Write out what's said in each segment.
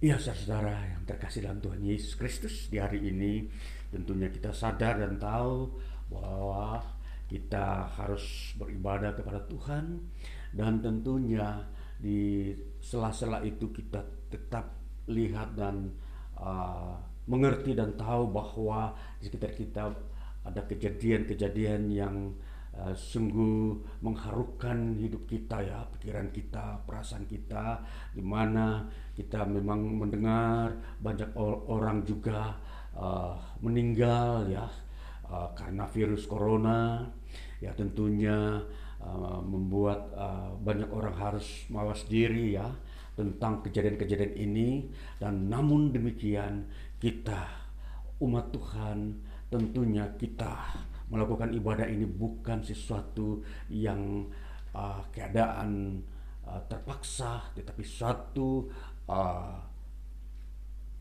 Ya saudara yang terkasih dalam Tuhan Yesus Kristus di hari ini tentunya kita sadar dan tahu bahwa kita harus beribadah kepada Tuhan dan tentunya di sela-sela itu kita tetap lihat dan uh, mengerti dan tahu bahwa di sekitar kita ada kejadian-kejadian yang uh, sungguh mengharukan hidup kita ya, pikiran kita, perasaan kita, di mana kita memang mendengar banyak orang juga uh, meninggal ya uh, karena virus corona, ya tentunya uh, membuat uh, banyak orang harus mawas diri ya tentang kejadian-kejadian ini. Dan namun demikian kita umat Tuhan tentunya kita melakukan ibadah ini bukan sesuatu yang uh, keadaan uh, terpaksa tetapi suatu uh,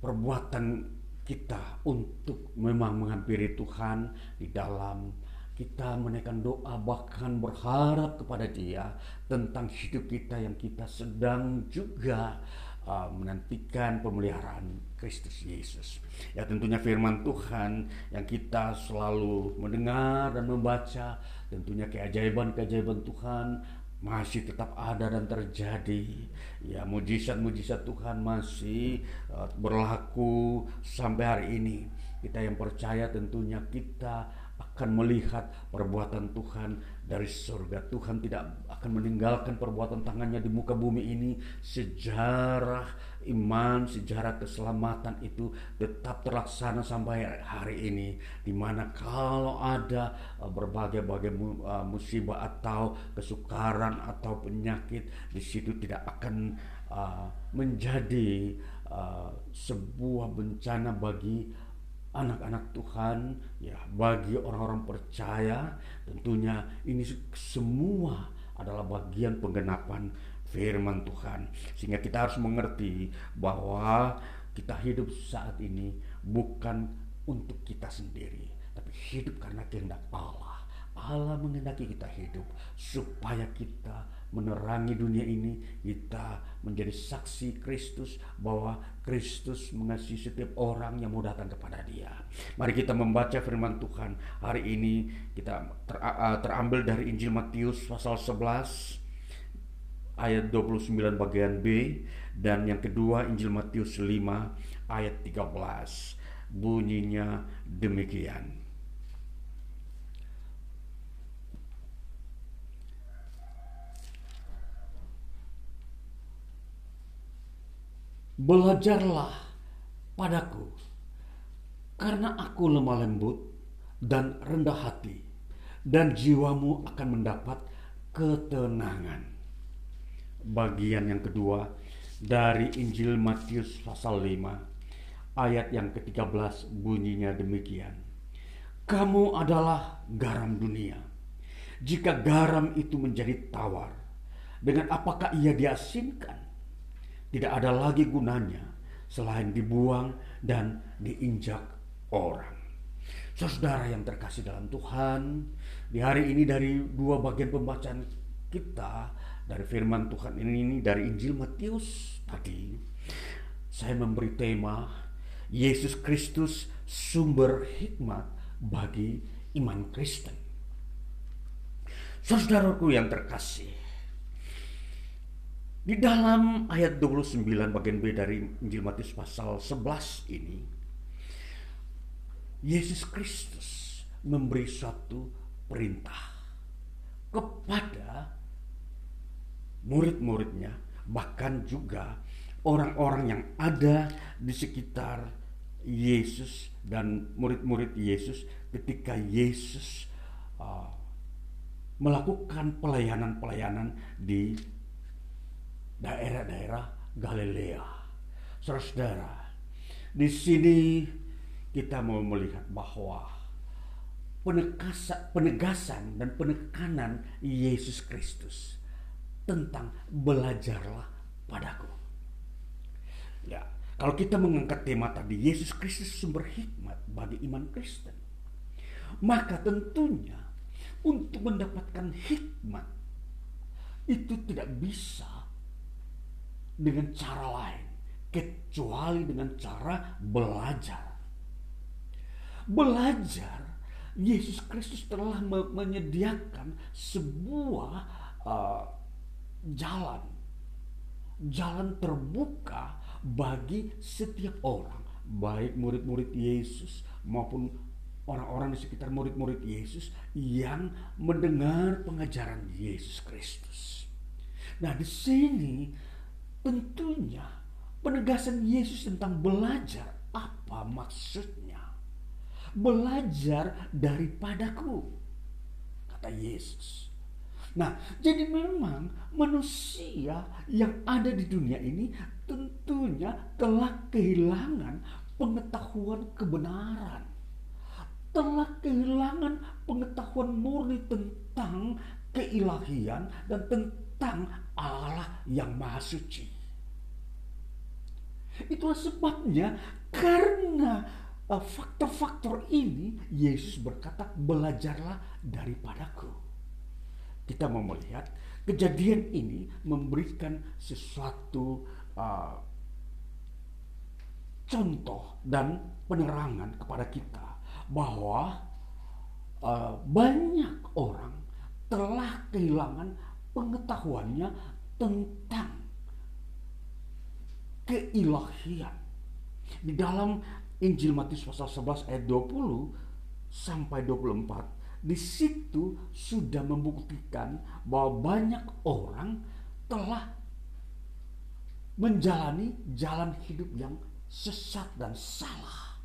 perbuatan kita untuk memang menghampiri Tuhan di dalam kita menaikkan doa bahkan berharap kepada dia tentang hidup kita yang kita sedang juga menantikan pemeliharaan Kristus Yesus. Ya tentunya firman Tuhan yang kita selalu mendengar dan membaca tentunya keajaiban-keajaiban Tuhan masih tetap ada dan terjadi. Ya, mujizat-mujizat Tuhan masih uh, berlaku sampai hari ini. Kita yang percaya tentunya kita akan melihat perbuatan Tuhan dari surga. Tuhan tidak akan meninggalkan perbuatan tangannya di muka bumi ini. Sejarah iman, sejarah keselamatan itu tetap terlaksana sampai hari ini. Di mana kalau ada uh, berbagai-bagai uh, musibah atau kesukaran atau penyakit di situ tidak akan uh, menjadi sebuah bencana bagi anak-anak Tuhan, ya bagi orang-orang percaya, tentunya ini semua adalah bagian penggenapan firman Tuhan. Sehingga kita harus mengerti bahwa kita hidup saat ini bukan untuk kita sendiri, tapi hidup karena kehendak Allah. Allah menghendaki kita hidup supaya kita menerangi dunia ini, kita menjadi saksi Kristus bahwa Kristus mengasihi setiap orang yang mau datang kepada Dia. Mari kita membaca firman Tuhan. Hari ini kita ter, terambil dari Injil Matius pasal 11 ayat 29 bagian B dan yang kedua Injil Matius 5 ayat 13. Bunyinya demikian. Belajarlah padaku, karena aku lemah lembut dan rendah hati, dan jiwamu akan mendapat ketenangan. Bagian yang kedua dari Injil Matius pasal 5 ayat yang ke-13 bunyinya demikian. Kamu adalah garam dunia. Jika garam itu menjadi tawar, dengan apakah ia diasinkan? Tidak ada lagi gunanya selain dibuang dan diinjak orang. Saudara yang terkasih dalam Tuhan, di hari ini dari dua bagian pembacaan kita dari firman Tuhan ini, ini dari Injil Matius tadi, saya memberi tema Yesus Kristus sumber hikmat bagi iman Kristen. Saudaraku yang terkasih, di dalam ayat 29 bagian B dari Injil Matius pasal 11 ini, Yesus Kristus memberi suatu perintah kepada murid-muridnya, bahkan juga orang-orang yang ada di sekitar Yesus dan murid-murid Yesus ketika Yesus uh, melakukan pelayanan-pelayanan di daerah-daerah Galilea. Saudara, di sini kita mau melihat bahwa penegasan, penegasan dan penekanan Yesus Kristus tentang belajarlah padaku. Ya, kalau kita mengangkat tema tadi Yesus Kristus sumber hikmat bagi iman Kristen, maka tentunya untuk mendapatkan hikmat itu tidak bisa dengan cara lain kecuali dengan cara belajar. Belajar, Yesus Kristus telah menyediakan sebuah uh, jalan, jalan terbuka bagi setiap orang, baik murid-murid Yesus maupun orang-orang di sekitar murid-murid Yesus yang mendengar pengajaran Yesus Kristus. Nah, di sini tentunya penegasan Yesus tentang belajar apa maksudnya? Belajar daripadaku, kata Yesus. Nah, jadi memang manusia yang ada di dunia ini tentunya telah kehilangan pengetahuan kebenaran telah kehilangan pengetahuan murni tentang keilahian dan tentang Allah yang Maha Suci. Itulah sebabnya karena uh, faktor-faktor ini Yesus berkata belajarlah daripadaku. Kita mau melihat kejadian ini memberikan sesuatu uh, contoh dan penerangan kepada kita bahwa uh, banyak orang telah kehilangan pengetahuannya tentang keilahian. Di dalam Injil Matius pasal 11 ayat 20 sampai 24 di situ sudah membuktikan bahwa banyak orang telah menjalani jalan hidup yang sesat dan salah.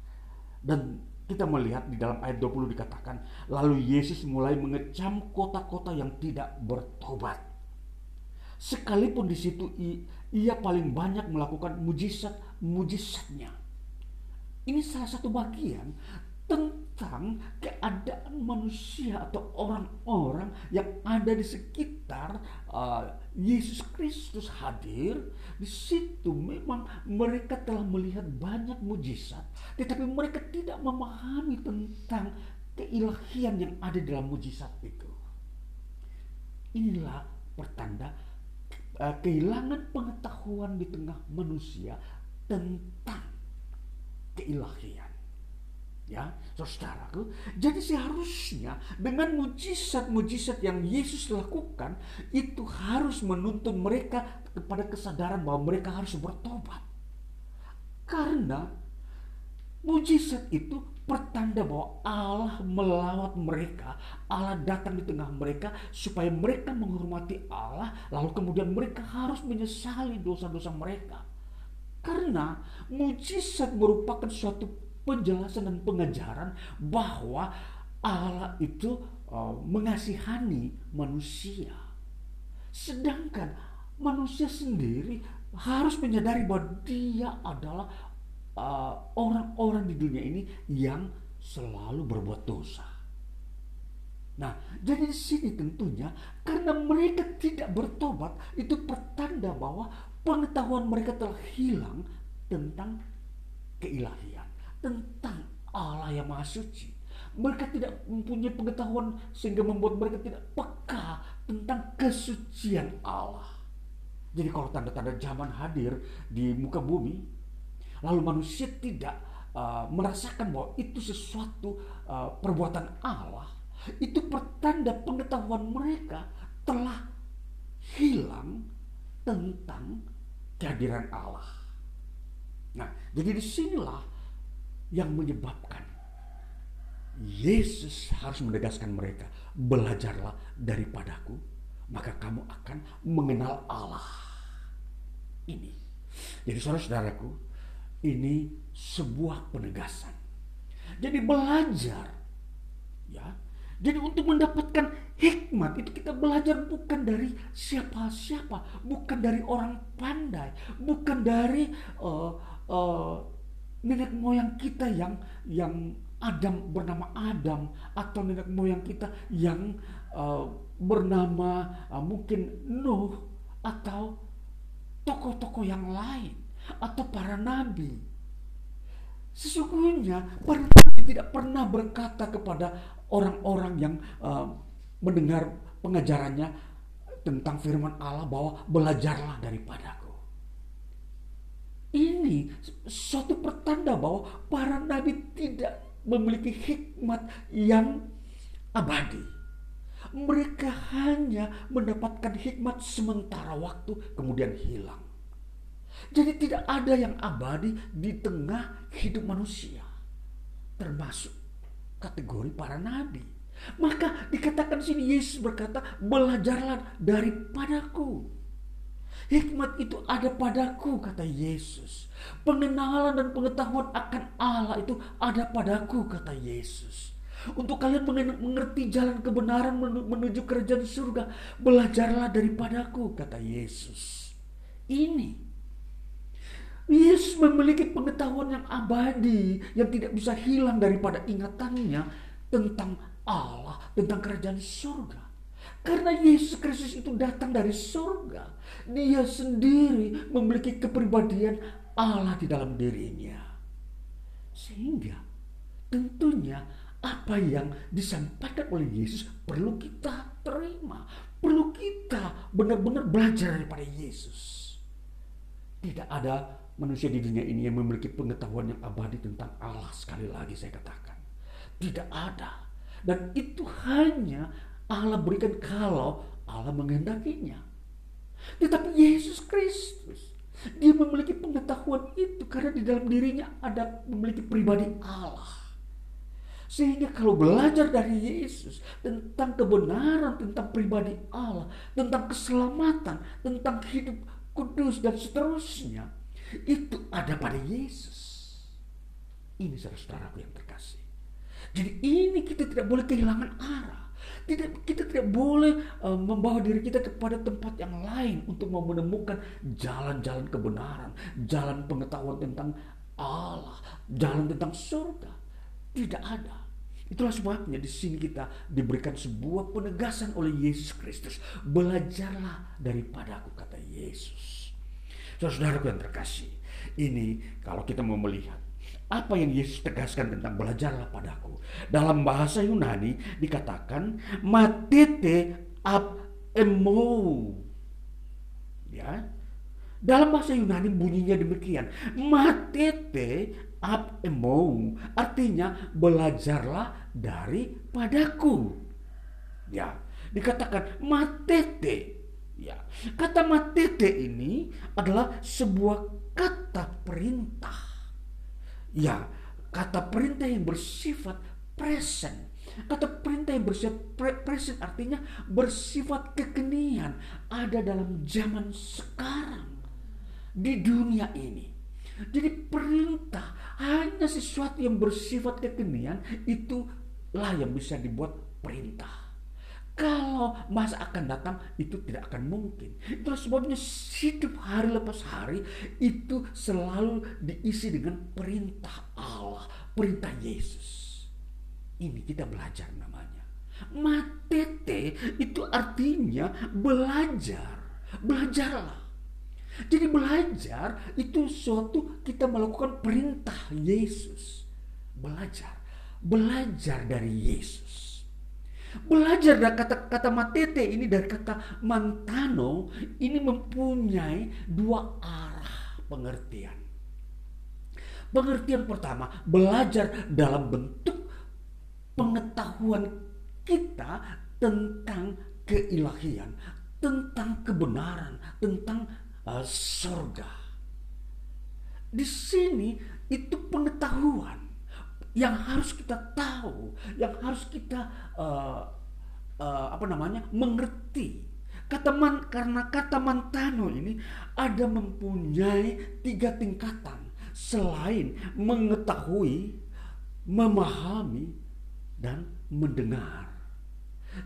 Dan kita melihat di dalam ayat 20 dikatakan, lalu Yesus mulai mengecam kota-kota yang tidak bertobat. Sekalipun di situ ia paling banyak melakukan mujizat-mujizatnya. Ini salah satu bagian tentang keadaan manusia atau orang-orang yang ada di sekitar uh, Yesus Kristus hadir. Di situ memang mereka telah melihat banyak mujizat, tetapi mereka tidak memahami tentang keilahian yang ada dalam mujizat itu. Inilah pertanda uh, kehilangan pengetahuan di tengah manusia tentang keilahian. Ya, saudaraku. Jadi seharusnya dengan mujizat-mujizat yang Yesus lakukan itu harus menuntun mereka kepada kesadaran bahwa mereka harus bertobat. Karena mujizat itu pertanda bahwa Allah melawat mereka, Allah datang di tengah mereka supaya mereka menghormati Allah, lalu kemudian mereka harus menyesali dosa-dosa mereka. Karena mujizat merupakan suatu penjelasan dan pengajaran bahwa Allah itu uh, mengasihani manusia. Sedangkan manusia sendiri harus menyadari bahwa dia adalah uh, orang-orang uh, di dunia ini yang selalu berbuat dosa. Nah, jadi di sini tentunya karena mereka tidak bertobat itu pertanda bahwa pengetahuan mereka telah hilang tentang keilahian tentang Allah yang Maha Suci. Mereka tidak mempunyai pengetahuan sehingga membuat mereka tidak peka tentang kesucian Allah. Jadi kalau tanda-tanda zaman hadir di muka bumi, lalu manusia tidak uh, merasakan bahwa itu sesuatu uh, perbuatan Allah, itu pertanda pengetahuan mereka telah hilang tentang kehadiran Allah. Nah, jadi di sinilah yang menyebabkan Yesus harus menegaskan mereka, belajarlah daripadaku, maka kamu akan mengenal Allah. Ini. Jadi saudara-saudaraku, ini sebuah penegasan. Jadi belajar, ya. Jadi untuk mendapatkan hikmat itu kita belajar bukan dari siapa-siapa, bukan dari orang pandai, bukan dari uh, uh, nenek moyang kita yang yang Adam bernama Adam atau nenek moyang kita yang uh, bernama uh, mungkin Nuh atau tokoh-tokoh yang lain atau para nabi. Sesungguhnya para nabi tidak pernah berkata kepada orang-orang yang uh, mendengar pengajarannya tentang firman Allah bahwa belajarlah daripadaku. Ini suatu pertanda bahwa para nabi tidak memiliki hikmat yang abadi. Mereka hanya mendapatkan hikmat sementara waktu kemudian hilang. Jadi tidak ada yang abadi di tengah hidup manusia. Termasuk kategori para nabi. Maka dikatakan sini Yesus berkata, belajarlah daripadaku. Hikmat itu ada padaku, kata Yesus. Pengenalan dan pengetahuan akan Allah itu ada padaku, kata Yesus. Untuk kalian mengerti jalan kebenaran menuju kerajaan surga, belajarlah daripadaku, kata Yesus. Ini Yesus memiliki pengetahuan yang abadi yang tidak bisa hilang daripada ingatannya tentang Allah, tentang kerajaan surga. Karena Yesus Kristus itu datang dari surga. Dia sendiri memiliki kepribadian Allah di dalam dirinya. Sehingga tentunya apa yang disampaikan oleh Yesus perlu kita terima. Perlu kita benar-benar belajar daripada Yesus. Tidak ada manusia di dunia ini yang memiliki pengetahuan yang abadi tentang Allah sekali lagi saya katakan. Tidak ada. Dan itu hanya Allah berikan kalau Allah menghendakinya. Tetapi Yesus Kristus dia memiliki pengetahuan itu karena di dalam dirinya ada memiliki pribadi Allah. Sehingga kalau belajar dari Yesus tentang kebenaran, tentang pribadi Allah, tentang keselamatan, tentang hidup kudus dan seterusnya, itu ada pada Yesus. Ini saudara-saudaraku yang terkasih. Jadi ini kita tidak boleh kehilangan arah. Tidak, kita tidak boleh uh, membawa diri kita kepada tempat yang lain untuk menemukan jalan-jalan kebenaran, jalan pengetahuan tentang Allah, jalan tentang surga. Tidak ada. Itulah sebabnya di sini kita diberikan sebuah penegasan oleh Yesus Kristus. Belajarlah daripadaku kata Yesus. Saudara-saudaraku yang terkasih, ini kalau kita mau melihat apa yang Yesus tegaskan tentang belajarlah padaku. Dalam bahasa Yunani dikatakan matete ab emo. Ya. Dalam bahasa Yunani bunyinya demikian. Matete ab emo. Artinya belajarlah daripadaku. Ya. Dikatakan matete Ya, kata matete ini adalah sebuah kata perintah. Ya, kata perintah yang bersifat present. Kata perintah yang bersifat pre present artinya bersifat kekinian ada dalam zaman sekarang di dunia ini. Jadi perintah hanya sesuatu yang bersifat kekinian itulah yang bisa dibuat perintah. Kalau masa akan datang itu tidak akan mungkin. Itulah sebabnya hidup hari lepas hari itu selalu diisi dengan perintah Allah, perintah Yesus. Ini kita belajar namanya. Matete itu artinya belajar. Belajarlah. Jadi belajar itu suatu kita melakukan perintah Yesus. Belajar. Belajar dari Yesus. Belajar dari kata-kata matete ini dari kata mantano ini mempunyai dua arah pengertian. Pengertian pertama, belajar dalam bentuk pengetahuan kita tentang keilahian, tentang kebenaran, tentang uh, surga. Di sini itu pengetahuan yang harus kita tahu, yang harus kita uh, uh, apa namanya mengerti. Kata man, karena kata mantano ini ada mempunyai tiga tingkatan selain mengetahui, memahami, dan mendengar.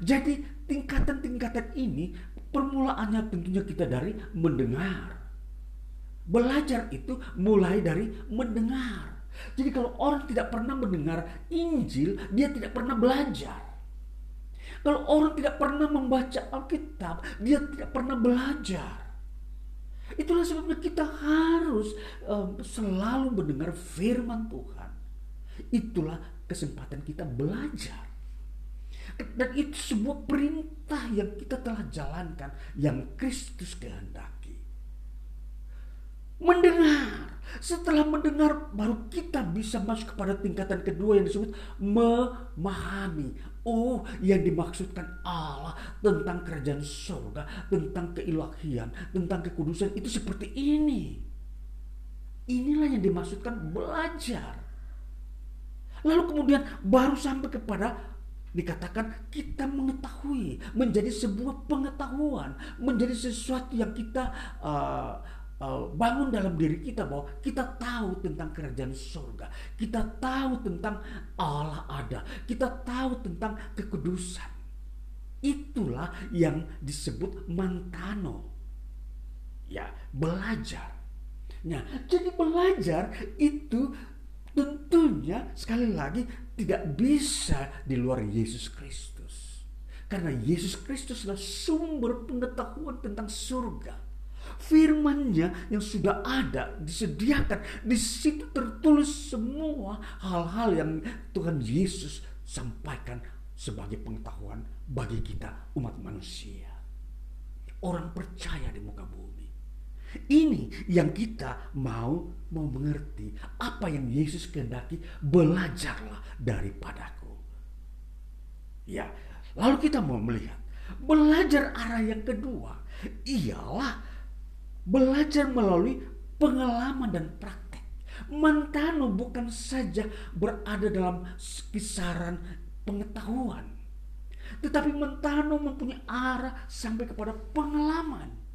Jadi tingkatan-tingkatan ini permulaannya tentunya kita dari mendengar. Belajar itu mulai dari mendengar. Jadi kalau orang tidak pernah mendengar Injil, dia tidak pernah belajar. Kalau orang tidak pernah membaca Alkitab, dia tidak pernah belajar. Itulah sebabnya kita harus um, selalu mendengar firman Tuhan. Itulah kesempatan kita belajar. Dan itu sebuah perintah yang kita telah jalankan yang Kristus kehendaki. Mendengar setelah mendengar baru kita bisa masuk kepada tingkatan kedua yang disebut memahami. Oh, yang dimaksudkan Allah tentang kerajaan surga, tentang keilahian, tentang kekudusan itu seperti ini. Inilah yang dimaksudkan belajar. Lalu kemudian baru sampai kepada dikatakan kita mengetahui menjadi sebuah pengetahuan menjadi sesuatu yang kita uh, uh, bangun dalam diri kita bahwa kita tahu tentang kerajaan surga. Kita tahu tentang Allah ada. Kita tahu tentang kekudusan. Itulah yang disebut mantano. Ya belajar. Nah jadi belajar itu tentunya sekali lagi tidak bisa di luar Yesus Kristus. Karena Yesus Kristus adalah sumber pengetahuan tentang surga. Firman-Nya yang sudah ada, disediakan, di situ tertulis semua hal-hal yang Tuhan Yesus sampaikan sebagai pengetahuan bagi kita umat manusia. Orang percaya di muka bumi. Ini yang kita mau mau mengerti apa yang Yesus kehendaki belajarlah daripadaku. Ya, lalu kita mau melihat belajar arah yang kedua ialah belajar melalui pengalaman dan praktek. Mantano bukan saja berada dalam kisaran pengetahuan, tetapi Mentano mempunyai arah sampai kepada pengalaman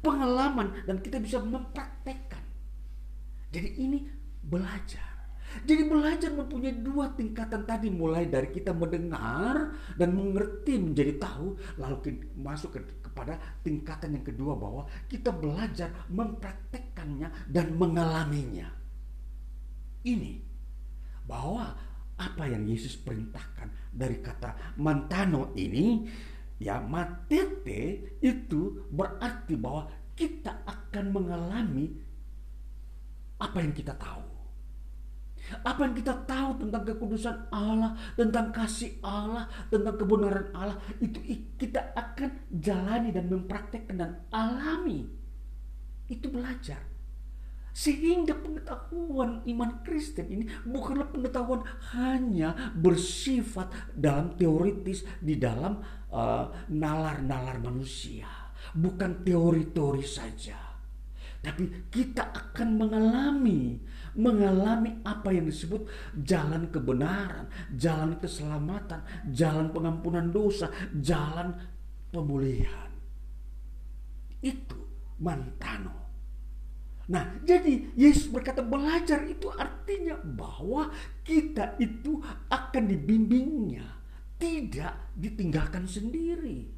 pengalaman dan kita bisa mempraktekkan. Jadi ini belajar. Jadi belajar mempunyai dua tingkatan tadi mulai dari kita mendengar dan mengerti menjadi tahu lalu masuk ke, kepada tingkatan yang kedua bahwa kita belajar mempraktekkannya dan mengalaminya. Ini bahwa apa yang Yesus perintahkan dari kata mantano ini Ya, matete itu berarti bahwa kita akan mengalami apa yang kita tahu. Apa yang kita tahu tentang kekudusan Allah, tentang kasih Allah, tentang kebenaran Allah, itu kita akan jalani dan mempraktekkan dan alami. Itu belajar. Sehingga pengetahuan iman Kristen ini bukanlah pengetahuan hanya bersifat dalam teoritis di dalam uh, nalar-nalar uh, manusia. Bukan teori-teori saja. Tapi kita akan mengalami mengalami apa yang disebut jalan kebenaran, jalan keselamatan, jalan pengampunan dosa, jalan pemulihan. Itu mantano Nah, jadi Yesus berkata belajar itu artinya bahwa kita itu akan dibimbingnya, tidak ditinggalkan sendiri.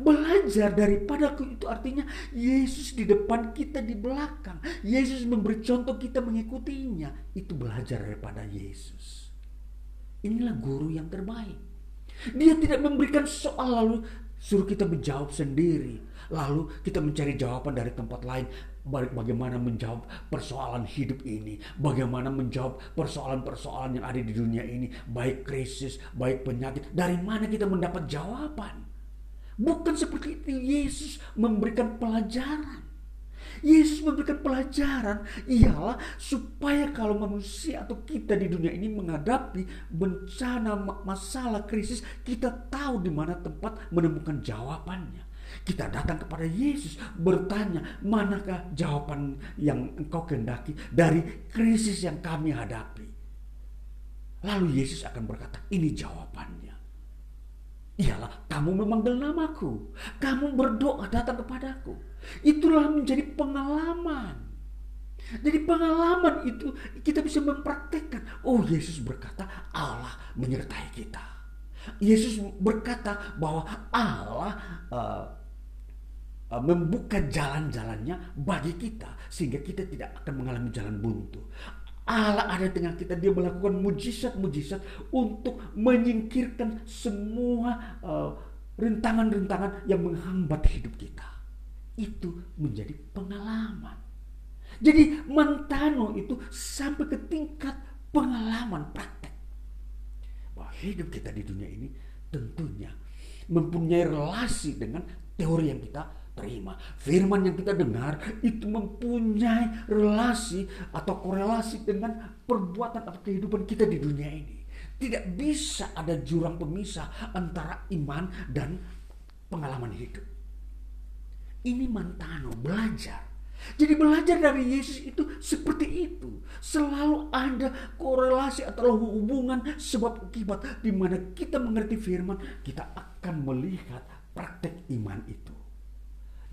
Belajar daripadaku itu artinya Yesus di depan kita di belakang. Yesus memberi contoh kita mengikutinya. Itu belajar daripada Yesus. Inilah guru yang terbaik. Dia tidak memberikan soal lalu suruh kita menjawab sendiri. Lalu kita mencari jawaban dari tempat lain bagaimana menjawab persoalan hidup ini, bagaimana menjawab persoalan-persoalan yang ada di dunia ini, baik krisis, baik penyakit, dari mana kita mendapat jawaban? Bukan seperti itu Yesus memberikan pelajaran. Yesus memberikan pelajaran ialah supaya kalau manusia atau kita di dunia ini menghadapi bencana, masalah, krisis, kita tahu di mana tempat menemukan jawabannya. Kita datang kepada Yesus bertanya, manakah jawaban yang engkau kehendaki dari krisis yang kami hadapi? Lalu Yesus akan berkata, ini jawabannya. Ialah kamu memanggil namaku. Kamu berdoa datang kepadaku. Itulah menjadi pengalaman. Jadi pengalaman itu kita bisa mempraktekkan. Oh Yesus berkata Allah menyertai kita. Yesus berkata bahwa Allah uh, Uh, membuka jalan-jalannya bagi kita sehingga kita tidak akan mengalami jalan buntu. Allah ada dengan kita, dia melakukan mujizat-mujizat untuk menyingkirkan semua uh, rintangan-rintangan uh, yang menghambat hidup kita. Itu menjadi pengalaman. Jadi mentano itu sampai ke tingkat pengalaman praktek. Bahwa hidup kita di dunia ini tentunya mempunyai relasi dengan teori yang kita terima. Firman yang kita dengar itu mempunyai relasi atau korelasi dengan perbuatan atau kehidupan kita di dunia ini. Tidak bisa ada jurang pemisah antara iman dan pengalaman hidup. Ini Mantano belajar. Jadi belajar dari Yesus itu seperti itu. Selalu ada korelasi atau hubungan sebab akibat di mana kita mengerti firman, kita akan melihat praktek iman itu.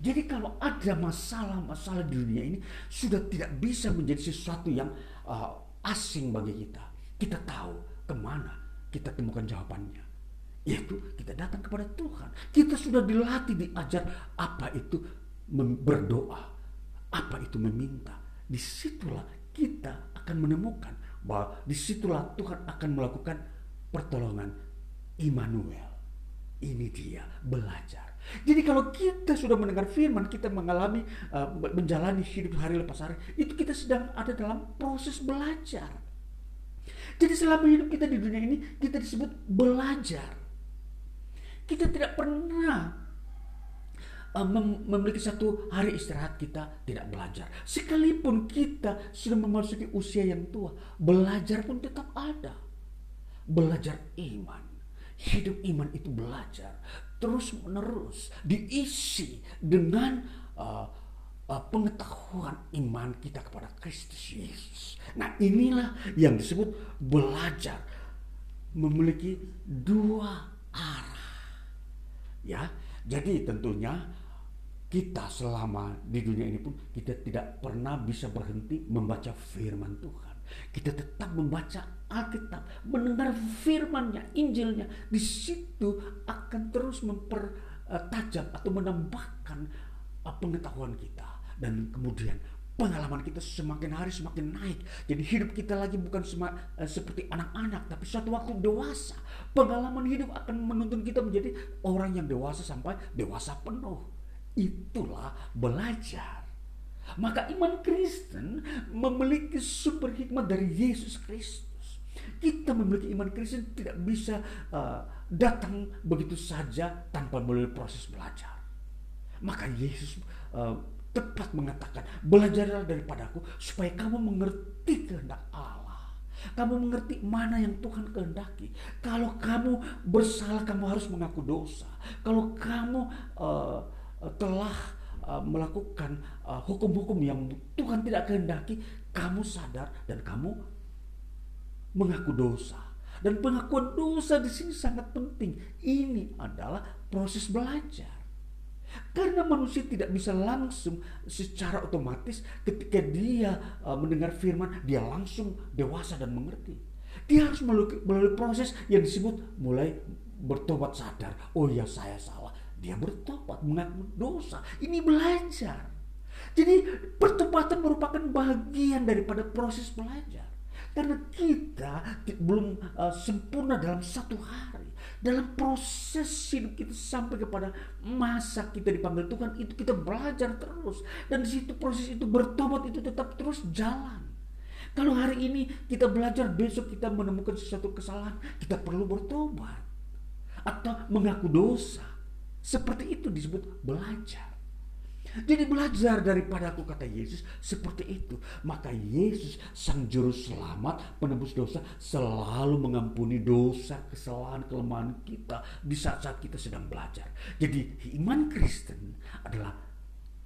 Jadi kalau ada masalah-masalah di dunia ini sudah tidak bisa menjadi sesuatu yang uh, asing bagi kita. Kita tahu ke mana kita temukan jawabannya. Yaitu kita datang kepada Tuhan. Kita sudah dilatih, diajar apa itu berdoa. Apa itu meminta. Di situlah kita akan menemukan bahwa di situlah Tuhan akan melakukan pertolongan Immanuel. Ini dia belajar. Jadi kalau kita sudah mendengar firman, kita mengalami uh, menjalani hidup hari lepas hari, itu kita sedang ada dalam proses belajar. Jadi selama hidup kita di dunia ini kita disebut belajar. Kita tidak pernah uh, mem memiliki satu hari istirahat kita tidak belajar. Sekalipun kita sudah memasuki usia yang tua, belajar pun tetap ada. Belajar iman. Hidup iman itu belajar terus menerus diisi dengan uh, uh, pengetahuan iman kita kepada Kristus Yesus. Nah inilah yang disebut belajar memiliki dua arah ya. Jadi tentunya kita selama di dunia ini pun kita tidak pernah bisa berhenti membaca firman Tuhan. Kita tetap membaca Alkitab, mendengar firmannya, Injilnya. Di situ akan terus mempertajam atau menambahkan uh, pengetahuan kita. Dan kemudian pengalaman kita semakin hari semakin naik. Jadi hidup kita lagi bukan sema, uh, seperti anak-anak, tapi suatu waktu dewasa. Pengalaman hidup akan menuntun kita menjadi orang yang dewasa sampai dewasa penuh. Itulah belajar. Maka iman Kristen memiliki sumber hikmat dari Yesus Kristus. Kita memiliki iman Kristen tidak bisa uh, datang begitu saja tanpa melalui proses belajar. Maka Yesus uh, tepat mengatakan, belajarlah daripadaku supaya kamu mengerti kehendak Allah. Kamu mengerti mana yang Tuhan kehendaki. Kalau kamu bersalah, kamu harus mengaku dosa. Kalau kamu uh, telah melakukan hukum-hukum uh, yang Tuhan tidak kehendaki, kamu sadar dan kamu mengaku dosa. Dan pengakuan dosa di sini sangat penting. Ini adalah proses belajar. Karena manusia tidak bisa langsung secara otomatis ketika dia uh, mendengar firman, dia langsung dewasa dan mengerti. Dia harus melalui, melalui proses yang disebut mulai bertobat sadar. Oh ya saya salah. Dia bertobat, mengaku dosa. Ini belajar. Jadi pertobatan merupakan bagian daripada proses belajar. Karena kita belum uh, sempurna dalam satu hari dalam proses hidup kita sampai kepada masa kita dipanggil Tuhan itu kita belajar terus dan di situ proses itu bertobat itu tetap terus jalan. Kalau hari ini kita belajar besok kita menemukan sesuatu kesalahan kita perlu bertobat atau mengaku dosa. Seperti itu disebut belajar. Jadi belajar daripada aku kata Yesus seperti itu. Maka Yesus sang juru selamat penebus dosa selalu mengampuni dosa, kesalahan, kelemahan kita di saat-saat kita sedang belajar. Jadi iman Kristen adalah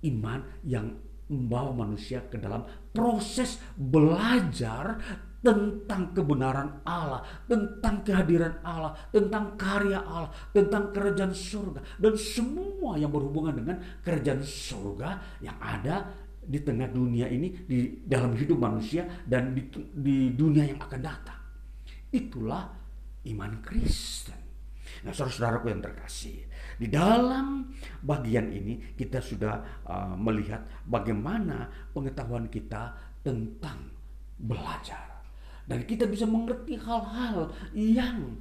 iman yang membawa manusia ke dalam proses belajar tentang kebenaran Allah, tentang kehadiran Allah, tentang karya Allah, tentang kerajaan surga, dan semua yang berhubungan dengan kerajaan surga yang ada di tengah dunia ini, di dalam hidup manusia, dan di, di dunia yang akan datang. Itulah iman Kristen. Nah, saudara-saudaraku yang terkasih, di dalam bagian ini kita sudah uh, melihat bagaimana pengetahuan kita tentang belajar. Dan kita bisa mengerti hal-hal yang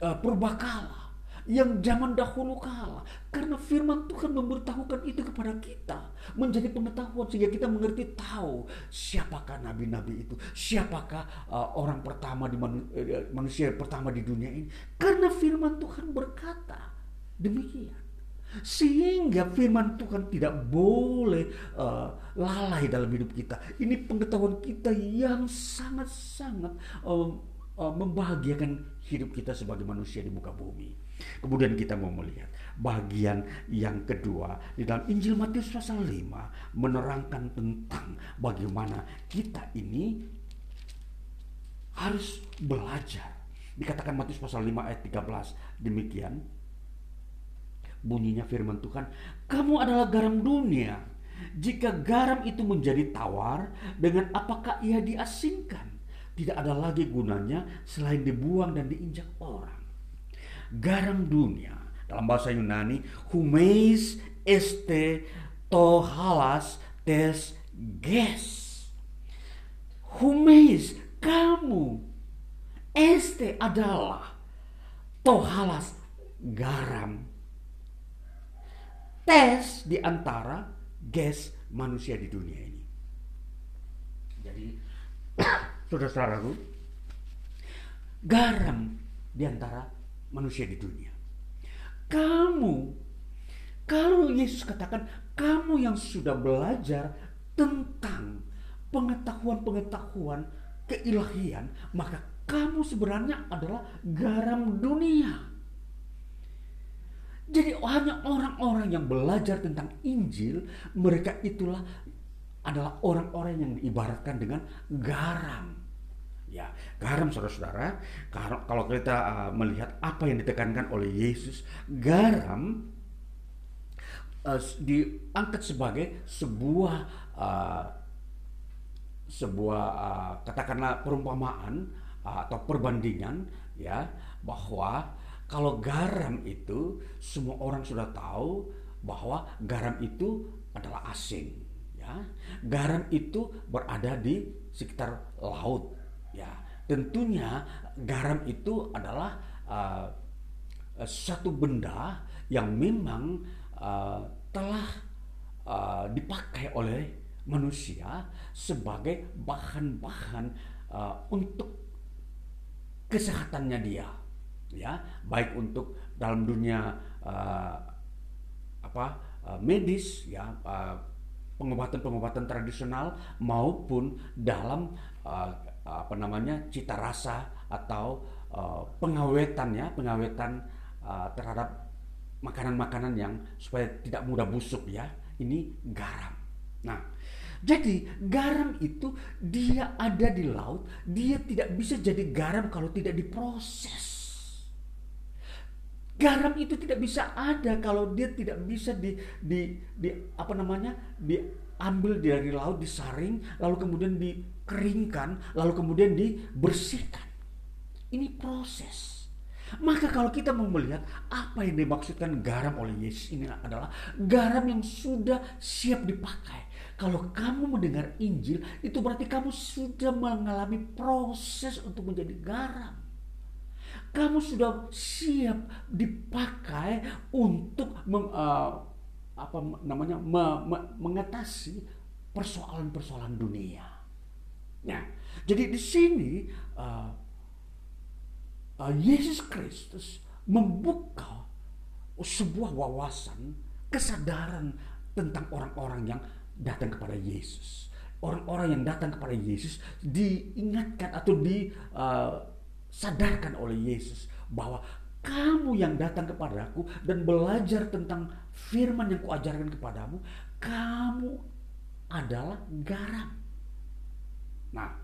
uh, purbakala, yang zaman dahulu kala. Karena firman Tuhan memberitahukan itu kepada kita. Menjadi pengetahuan sehingga kita mengerti tahu siapakah nabi-nabi itu. Siapakah uh, orang pertama di manu, uh, manusia pertama di dunia ini. Karena firman Tuhan berkata demikian. Sehingga firman Tuhan tidak boleh uh, lalai dalam hidup kita. Ini pengetahuan kita yang sangat-sangat uh, uh, membahagiakan hidup kita sebagai manusia di muka bumi. Kemudian kita mau melihat bagian yang kedua di dalam Injil Matius pasal 5 menerangkan tentang bagaimana kita ini harus belajar. Dikatakan Matius pasal 5 ayat 13 demikian bunyinya firman Tuhan, "Kamu adalah garam dunia. Jika garam itu menjadi tawar, dengan apakah ia diasingkan? Tidak ada lagi gunanya selain dibuang dan diinjak orang." Garam dunia dalam bahasa Yunani, humeis este tohalas tes ges. Humeis, kamu. Este adalah tohalas garam tes di antara gas manusia di dunia ini. Jadi, saudara-saudaraku, garam di antara manusia di dunia. Kamu, kalau Yesus katakan, kamu yang sudah belajar tentang pengetahuan-pengetahuan keilahian, maka kamu sebenarnya adalah garam dunia. Jadi hanya orang-orang yang belajar tentang Injil, mereka itulah adalah orang-orang yang diibaratkan dengan garam. Ya, garam saudara-saudara, kalau kita uh, melihat apa yang ditekankan oleh Yesus, garam uh, diangkat sebagai sebuah uh, sebuah uh, katakanlah perumpamaan uh, atau perbandingan ya bahwa kalau garam itu semua orang sudah tahu bahwa garam itu adalah asing, ya. Garam itu berada di sekitar laut, ya. Tentunya garam itu adalah uh, satu benda yang memang uh, telah uh, dipakai oleh manusia sebagai bahan-bahan uh, untuk kesehatannya dia ya baik untuk dalam dunia uh, apa uh, medis ya uh, pengobatan-pengobatan tradisional maupun dalam uh, apa namanya cita rasa atau uh, pengawetan ya pengawetan uh, terhadap makanan-makanan yang supaya tidak mudah busuk ya. Ini garam. Nah jadi garam itu dia ada di laut dia tidak bisa jadi garam kalau tidak diproses Garam itu tidak bisa ada kalau dia tidak bisa di, di, di apa namanya diambil dari laut, disaring, lalu kemudian dikeringkan, lalu kemudian dibersihkan. Ini proses. Maka kalau kita mau melihat apa yang dimaksudkan garam oleh Yesus ini adalah garam yang sudah siap dipakai. Kalau kamu mendengar Injil, itu berarti kamu sudah mengalami proses untuk menjadi garam kamu sudah siap dipakai untuk meng, uh, apa namanya me, me, mengatasi persoalan-persoalan dunia. Nah, jadi di sini uh, uh, Yesus Kristus membuka sebuah wawasan kesadaran tentang orang-orang yang datang kepada Yesus. Orang-orang yang datang kepada Yesus diingatkan atau di uh, sadarkan oleh Yesus bahwa kamu yang datang kepadaku dan belajar tentang firman yang kuajarkan kepadamu, kamu adalah garam. Nah,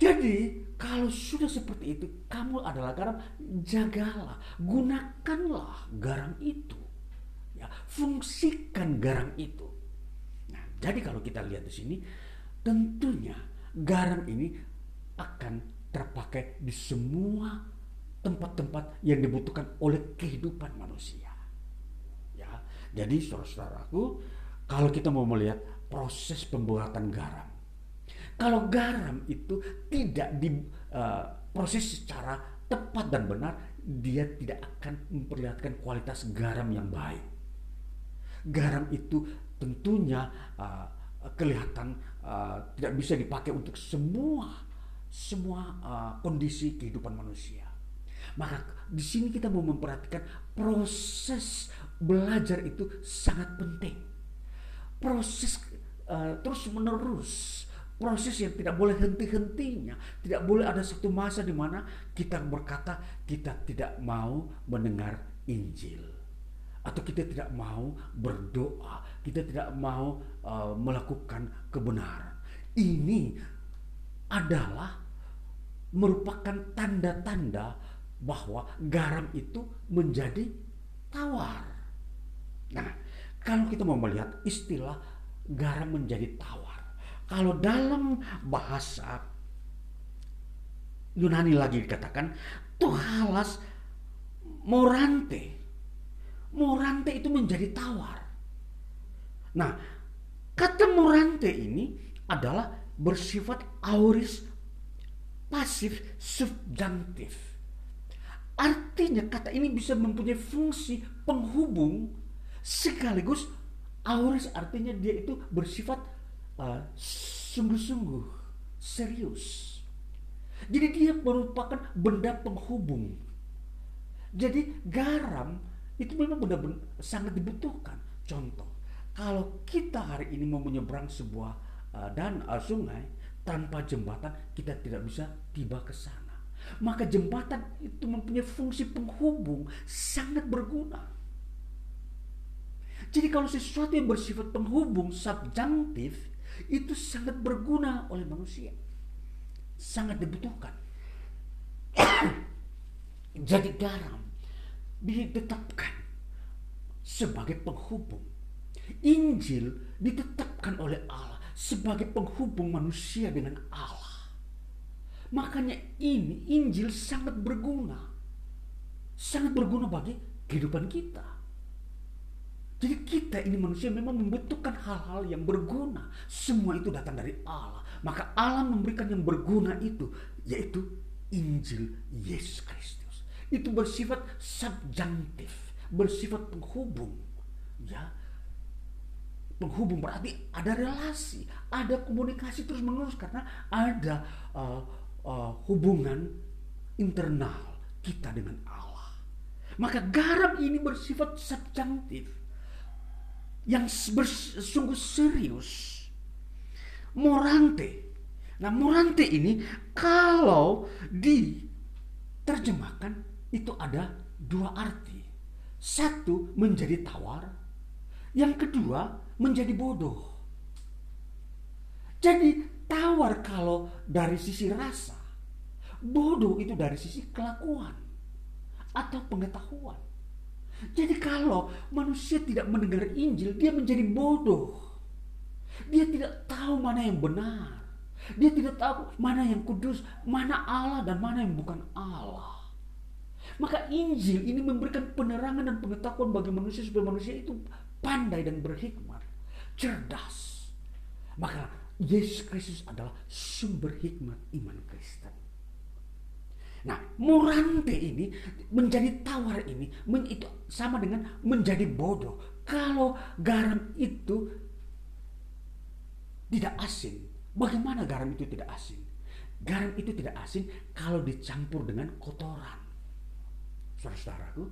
jadi kalau sudah seperti itu, kamu adalah garam, jagalah, gunakanlah garam itu. Ya, fungsikan garam itu. Nah, jadi kalau kita lihat di sini, tentunya garam ini akan terpakai di semua tempat-tempat yang dibutuhkan oleh kehidupan manusia. Ya, jadi saudara-saudaraku, kalau kita mau melihat proses pembuatan garam, kalau garam itu tidak diproses uh, secara tepat dan benar, dia tidak akan memperlihatkan kualitas garam yang baik. Garam itu tentunya uh, kelihatan uh, tidak bisa dipakai untuk semua semua uh, kondisi kehidupan manusia. Maka di sini kita mau memperhatikan proses belajar itu sangat penting. Proses uh, terus menerus, proses yang tidak boleh henti-hentinya, tidak boleh ada satu masa di mana kita berkata kita tidak mau mendengar Injil atau kita tidak mau berdoa, kita tidak mau uh, melakukan kebenaran. Ini adalah merupakan tanda-tanda bahwa garam itu menjadi tawar. Nah, kalau kita mau melihat istilah garam menjadi tawar, kalau dalam bahasa Yunani lagi dikatakan tuhalas morante. Morante itu menjadi tawar. Nah, kata morante ini adalah bersifat auris pasif subjunctif Artinya kata ini bisa mempunyai fungsi penghubung sekaligus auris artinya dia itu bersifat uh, sungguh-sungguh serius. Jadi dia merupakan benda penghubung. Jadi garam itu memang benar-benar sangat dibutuhkan. Contoh, kalau kita hari ini mau menyeberang sebuah uh, dan uh, sungai tanpa jembatan kita tidak bisa tiba ke sana. Maka jembatan itu mempunyai fungsi penghubung sangat berguna. Jadi kalau sesuatu yang bersifat penghubung subjunctif itu sangat berguna oleh manusia. Sangat dibutuhkan. Jadi garam ditetapkan sebagai penghubung. Injil ditetapkan oleh Allah sebagai penghubung manusia dengan Allah. Makanya ini Injil sangat berguna. Sangat berguna bagi kehidupan kita. Jadi kita ini manusia memang membutuhkan hal-hal yang berguna. Semua itu datang dari Allah. Maka Allah memberikan yang berguna itu. Yaitu Injil Yesus Kristus. Itu bersifat subjunctif. Bersifat penghubung. Ya, penghubung berarti ada relasi, ada komunikasi terus menerus karena ada uh, uh, hubungan internal kita dengan Allah. Maka garam ini bersifat subjunctif yang sungguh serius. Morante. Nah, morante ini kalau diterjemahkan itu ada dua arti. Satu menjadi tawar, yang kedua menjadi bodoh. Jadi tawar kalau dari sisi rasa, bodoh itu dari sisi kelakuan atau pengetahuan. Jadi kalau manusia tidak mendengar Injil, dia menjadi bodoh. Dia tidak tahu mana yang benar. Dia tidak tahu mana yang kudus, mana Allah dan mana yang bukan Allah. Maka Injil ini memberikan penerangan dan pengetahuan bagi manusia supaya manusia itu pandai dan berhikmat, cerdas. Maka Yesus Kristus adalah sumber hikmat iman Kristen. Nah, morante ini menjadi tawar ini itu sama dengan menjadi bodoh. Kalau garam itu tidak asin, bagaimana garam itu tidak asin? Garam itu tidak asin kalau dicampur dengan kotoran. Saudara-saudaraku,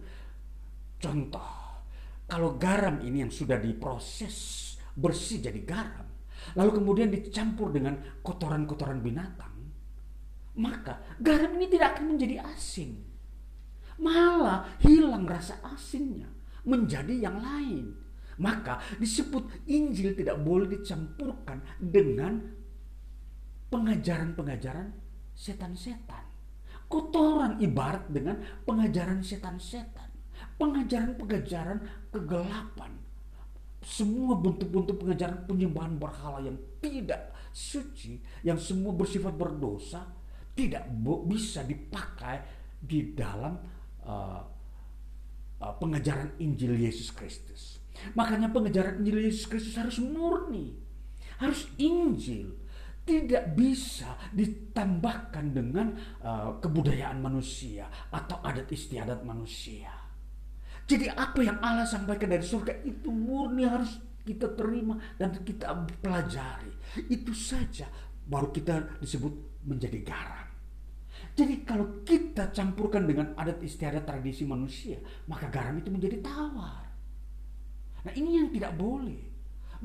contoh, kalau garam ini yang sudah diproses bersih jadi garam, lalu kemudian dicampur dengan kotoran-kotoran binatang, maka garam ini tidak akan menjadi asin. Malah hilang rasa asinnya menjadi yang lain. Maka disebut Injil tidak boleh dicampurkan dengan pengajaran-pengajaran setan-setan. Kotoran ibarat dengan pengajaran setan-setan. Pengajaran-pengajaran kegelapan semua bentuk-bentuk pengajaran penyembahan berhala yang tidak suci, yang semua bersifat berdosa, tidak bisa dipakai di dalam uh, uh, pengajaran Injil Yesus Kristus. Makanya pengajaran Injil Yesus Kristus harus murni, harus Injil, tidak bisa ditambahkan dengan uh, kebudayaan manusia atau adat istiadat manusia. Jadi apa yang Allah sampaikan dari surga itu murni harus kita terima dan kita pelajari. Itu saja baru kita disebut menjadi garam. Jadi kalau kita campurkan dengan adat istiadat tradisi manusia, maka garam itu menjadi tawar. Nah ini yang tidak boleh.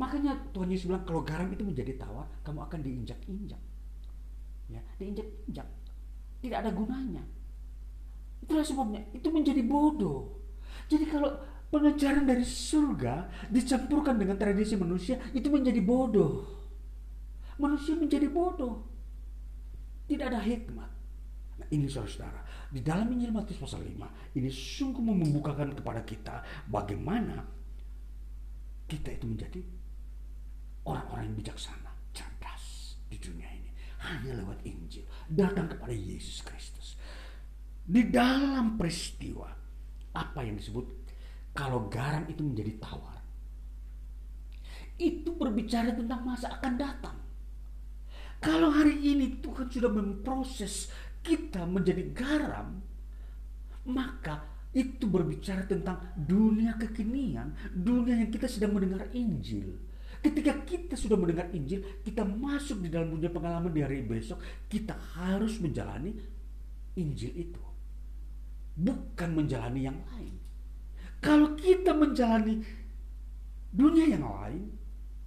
Makanya Tuhan Yesus bilang kalau garam itu menjadi tawar, kamu akan diinjak-injak. Ya, diinjak-injak. Tidak ada gunanya. Itulah sebabnya itu menjadi bodoh. Jadi kalau pengejaran dari surga dicampurkan dengan tradisi manusia, itu menjadi bodoh. Manusia menjadi bodoh. Tidak ada hikmat. Nah, ini saudara-saudara, di dalam Injil Matius pasal 5, ini sungguh membukakan kepada kita bagaimana kita itu menjadi orang-orang yang bijaksana, cerdas di dunia ini. Hanya lewat Injil, datang kepada Yesus Kristus. Di dalam peristiwa, apa yang disebut kalau garam itu menjadi tawar. Itu berbicara tentang masa akan datang. Kalau hari ini Tuhan sudah memproses kita menjadi garam, maka itu berbicara tentang dunia kekinian, dunia yang kita sedang mendengar Injil. Ketika kita sudah mendengar Injil, kita masuk di dalam dunia pengalaman di hari besok, kita harus menjalani Injil itu. Bukan menjalani yang lain. Kalau kita menjalani dunia yang lain,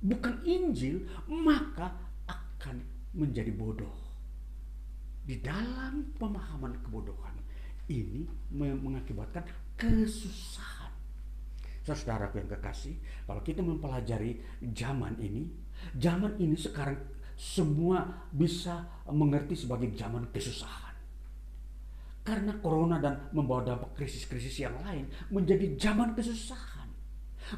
bukan Injil, maka akan menjadi bodoh. Di dalam pemahaman kebodohan, ini mengakibatkan kesusahan. Saudara yang kekasih, kalau kita mempelajari zaman ini, zaman ini sekarang semua bisa mengerti sebagai zaman kesusahan. Karena corona dan membawa dampak krisis-krisis yang lain menjadi zaman kesusahan.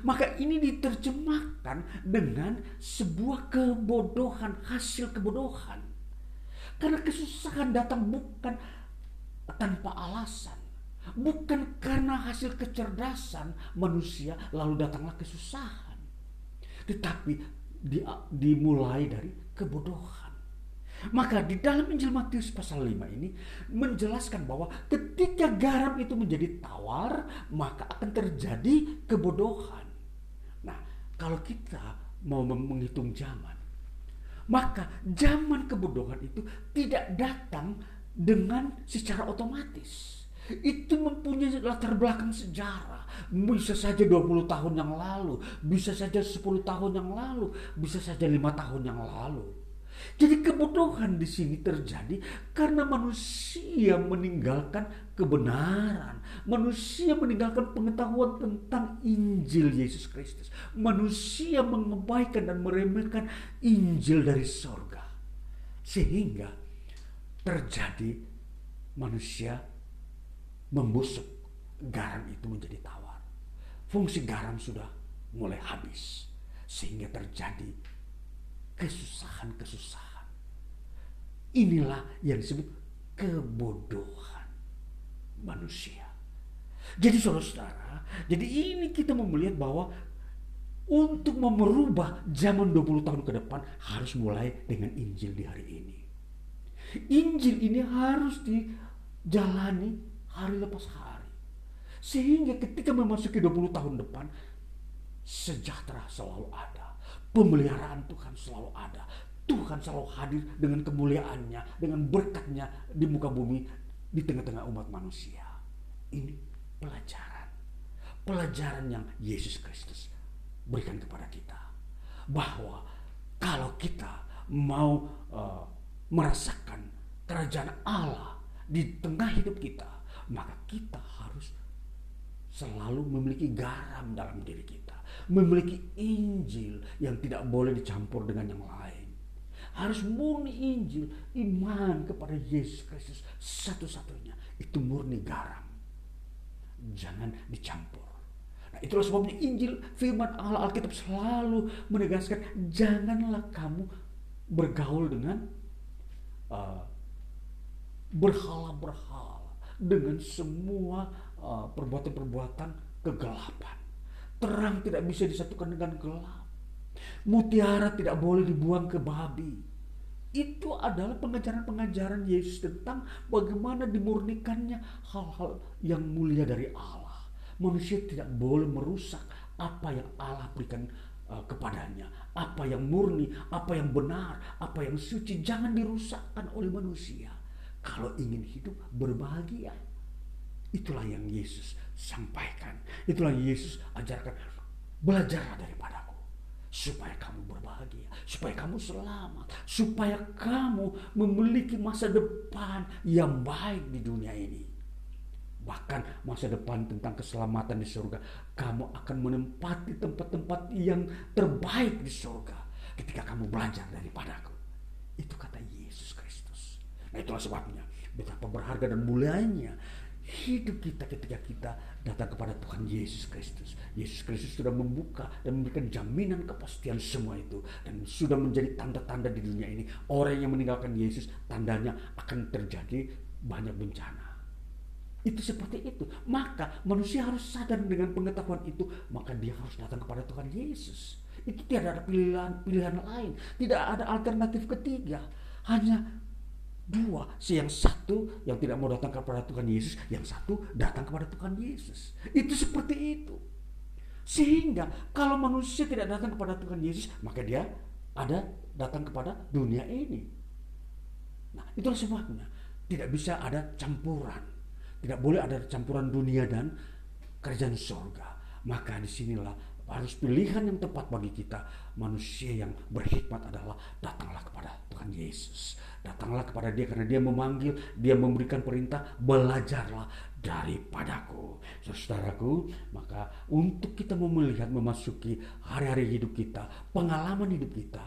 Maka ini diterjemahkan dengan sebuah kebodohan, hasil kebodohan. Karena kesusahan datang bukan tanpa alasan. Bukan karena hasil kecerdasan manusia lalu datanglah kesusahan. Tetapi di, dimulai dari kebodohan. Maka di dalam Injil Matius pasal 5 ini menjelaskan bahwa ketika garam itu menjadi tawar, maka akan terjadi kebodohan. Nah, kalau kita mau menghitung zaman, maka zaman kebodohan itu tidak datang dengan secara otomatis. Itu mempunyai latar belakang sejarah. Bisa saja 20 tahun yang lalu, bisa saja 10 tahun yang lalu, bisa saja lima tahun yang lalu. Jadi kebodohan di sini terjadi karena manusia meninggalkan kebenaran. Manusia meninggalkan pengetahuan tentang Injil Yesus Kristus. Manusia mengabaikan dan meremehkan Injil dari sorga. Sehingga terjadi manusia membusuk garam itu menjadi tawar. Fungsi garam sudah mulai habis sehingga terjadi kesusahan-kesusahan. Inilah yang disebut kebodohan manusia. Jadi saudara-saudara, jadi ini kita melihat bahwa untuk merubah zaman 20 tahun ke depan harus mulai dengan Injil di hari ini. Injil ini harus dijalani hari lepas hari. Sehingga ketika memasuki 20 tahun depan, sejahtera selalu ada. Pemeliharaan Tuhan selalu ada. Tuhan selalu hadir dengan kemuliaannya, dengan berkatnya di muka bumi, di tengah-tengah umat manusia. Ini pelajaran. Pelajaran yang Yesus Kristus berikan kepada kita. Bahwa kalau kita mau uh, merasakan kerajaan Allah di tengah hidup kita, maka kita harus selalu memiliki garam dalam diri kita, memiliki Injil yang tidak boleh dicampur dengan yang lain. Harus murni Injil, iman kepada Yesus Kristus satu-satunya. Itu murni garam. Jangan dicampur. Nah, itulah sebabnya Injil firman Allah Alkitab selalu menegaskan janganlah kamu bergaul dengan uh, berhala-berhala dengan semua uh, perbuatan-perbuatan kegelapan. Terang tidak bisa disatukan dengan gelap. Mutiara tidak boleh dibuang ke babi. Itu adalah pengajaran-pengajaran Yesus tentang bagaimana dimurnikannya hal-hal yang mulia dari Allah. Manusia tidak boleh merusak apa yang Allah berikan uh, kepadanya apa yang murni, apa yang benar, apa yang suci jangan dirusakkan oleh manusia. Kalau ingin hidup berbahagia, itulah yang Yesus sampaikan. Itulah Yesus ajarkan. belajarlah daripadaku supaya kamu berbahagia, supaya kamu selamat, supaya kamu memiliki masa depan yang baik di dunia ini. Bahkan masa depan tentang keselamatan di surga, kamu akan menempati tempat-tempat yang terbaik di surga ketika kamu belajar daripadaku. Itu kata Yesus Kristus. Nah itulah sebabnya betapa berharga dan mulianya hidup kita ketika kita datang kepada Tuhan Yesus Kristus. Yesus Kristus sudah membuka dan memberikan jaminan kepastian semua itu dan sudah menjadi tanda-tanda di dunia ini. Orang yang meninggalkan Yesus tandanya akan terjadi banyak bencana. Itu seperti itu. Maka manusia harus sadar dengan pengetahuan itu, maka dia harus datang kepada Tuhan Yesus. Itu tidak ada pilihan-pilihan lain, tidak ada alternatif ketiga. Hanya dua, si yang satu yang tidak mau datang kepada Tuhan Yesus, yang satu datang kepada Tuhan Yesus. Itu seperti itu. Sehingga kalau manusia tidak datang kepada Tuhan Yesus, maka dia ada datang kepada dunia ini. Nah, itulah sebabnya tidak bisa ada campuran. Tidak boleh ada campuran dunia dan kerajaan surga. Maka di sinilah harus pilihan yang tepat bagi kita. Manusia yang berhikmat adalah datanglah kepada Tuhan Yesus. Datanglah kepada dia karena dia memanggil, dia memberikan perintah, belajarlah daripadaku. Saudaraku, maka untuk kita mau memasuki hari-hari hidup kita, pengalaman hidup kita,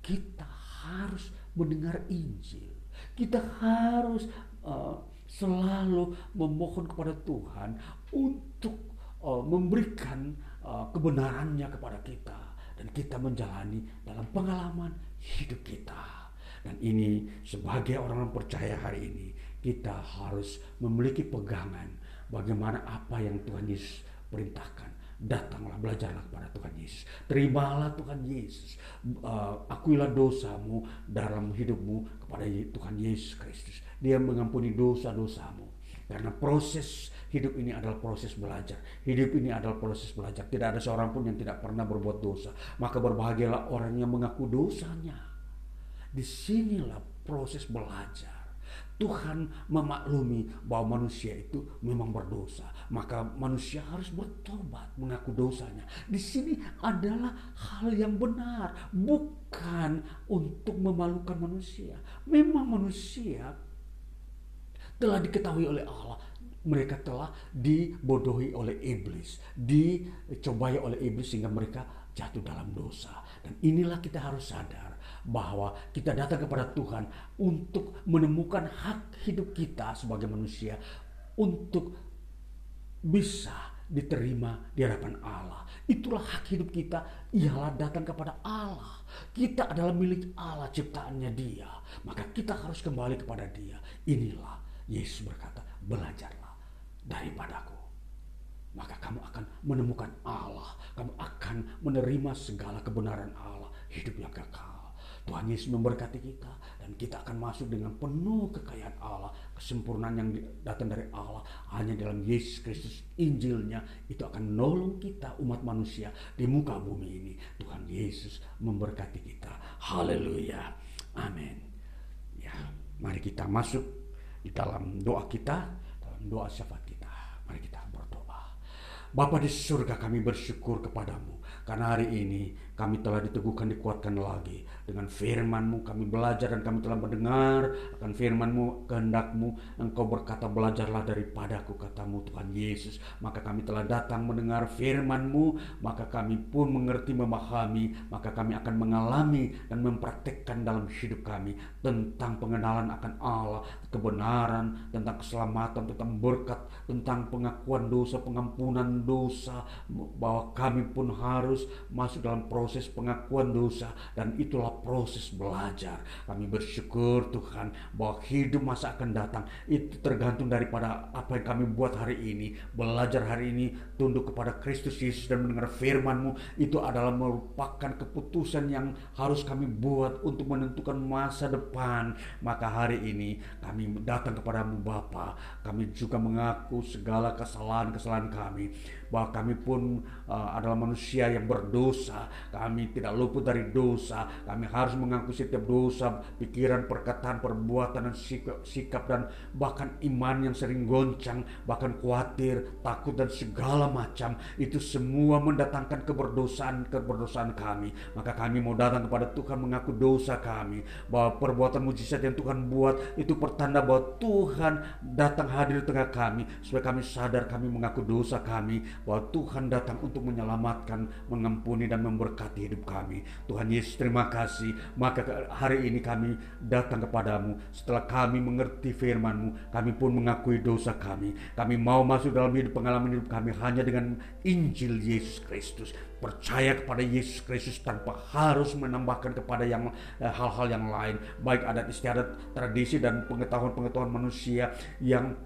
kita harus mendengar Injil. Kita harus uh, selalu memohon kepada Tuhan untuk uh, memberikan uh, kebenarannya kepada kita dan kita menjalani dalam pengalaman hidup kita. Dan ini sebagai orang yang percaya hari ini kita harus memiliki pegangan bagaimana apa yang Tuhan Yesus perintahkan. Datanglah belajarlah kepada Tuhan Yesus. Terimalah Tuhan Yesus. Uh, akuilah dosamu dalam hidupmu kepada Tuhan Yesus Kristus. Dia mengampuni dosa-dosamu. Karena proses hidup ini adalah proses belajar. Hidup ini adalah proses belajar. Tidak ada seorang pun yang tidak pernah berbuat dosa. Maka berbahagialah orang yang mengaku dosanya Di sinilah proses belajar. Tuhan memaklumi bahwa manusia itu memang berdosa, maka manusia harus bertobat, mengaku dosanya. Di sini adalah hal yang benar, bukan untuk memalukan manusia. Memang manusia telah diketahui oleh Allah, mereka telah dibodohi oleh iblis, dicobai oleh iblis sehingga mereka jatuh dalam dosa. Dan inilah kita harus sadar bahwa kita datang kepada Tuhan untuk menemukan hak hidup kita sebagai manusia untuk bisa diterima di hadapan Allah. Itulah hak hidup kita, ialah datang kepada Allah. Kita adalah milik Allah, ciptaannya Dia. Maka kita harus kembali kepada Dia. Inilah Yesus berkata, belajarlah daripadaku. Maka kamu akan menemukan Allah. Kamu akan menerima segala kebenaran Allah. Hidup yang kekal. Tuhan Yesus memberkati kita dan kita akan masuk dengan penuh kekayaan Allah, kesempurnaan yang datang dari Allah hanya dalam Yesus Kristus Injilnya itu akan menolong kita umat manusia di muka bumi ini. Tuhan Yesus memberkati kita. Haleluya. Amin. Ya, mari kita masuk di dalam doa kita, dalam doa syafaat. Mari kita berdoa. Bapa di surga kami bersyukur kepadamu karena hari ini kami telah diteguhkan, dikuatkan lagi dengan firman-Mu kami belajar dan kami telah mendengar akan firman-Mu, kehendak-Mu. Engkau berkata belajarlah daripadaku katamu Tuhan Yesus. Maka kami telah datang mendengar firman-Mu, maka kami pun mengerti, memahami, maka kami akan mengalami dan mempraktekkan dalam hidup kami tentang pengenalan akan Allah, kebenaran, tentang keselamatan, tentang berkat, tentang pengakuan dosa, pengampunan dosa, bahwa kami pun harus masuk dalam proses pengakuan dosa dan itulah proses belajar. Kami bersyukur Tuhan bahwa hidup masa akan datang itu tergantung daripada apa yang kami buat hari ini. Belajar hari ini tunduk kepada Kristus Yesus dan mendengar firman-Mu itu adalah merupakan keputusan yang harus kami buat untuk menentukan masa depan. Maka hari ini kami datang kepadamu Bapa. Kami juga mengaku segala kesalahan-kesalahan kami. bahwa kami pun uh, adalah manusia yang berdosa. Kami tidak luput dari dosa. Kami harus mengaku setiap dosa, pikiran, perkataan, perbuatan, dan sikap, sikap dan bahkan iman yang sering goncang, bahkan khawatir, takut dan segala macam. Itu semua mendatangkan keberdosaan keberdosaan kami. Maka kami mau datang kepada Tuhan mengaku dosa kami bahwa perbuatan mujizat yang Tuhan buat itu pertanda bahwa Tuhan datang hadir di tengah kami supaya kami sadar kami mengaku dosa kami bahwa Tuhan datang untuk menyelamatkan, mengampuni dan memberkati hidup kami. Tuhan Yesus terima kasih. Maka hari ini kami datang kepadamu setelah kami mengerti firman-Mu, kami pun mengakui dosa kami. Kami mau masuk dalam hidup pengalaman hidup kami hanya dengan Injil Yesus Kristus percaya kepada Yesus Kristus tanpa harus menambahkan kepada yang eh, hal-hal yang lain baik adat istiadat tradisi dan pengetahuan-pengetahuan manusia yang